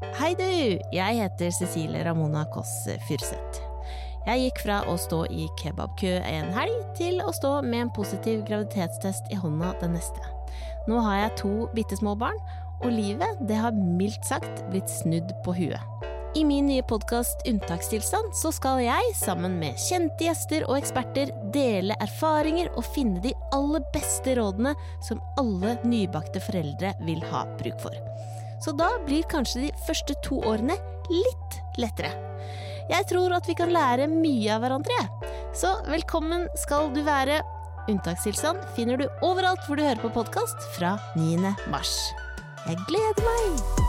Hei du! Jeg heter Cecilie Ramona Kåss Furuseth. Jeg gikk fra å stå i kebabkø en helg til å stå med en positiv graviditetstest i hånda den neste. Nå har jeg to bitte små barn, og livet det har mildt sagt blitt snudd på huet. I min nye podkast Unntakstilstand så skal jeg, sammen med kjente gjester og eksperter, dele erfaringer og finne de aller beste rådene som alle nybakte foreldre vil ha bruk for. Så da blir kanskje de første to årene litt lettere. Jeg tror at vi kan lære mye av hverandre, Så velkommen skal du være. Unntakstilstand finner du overalt hvor du hører på podkast fra 9. mars. Jeg gleder meg!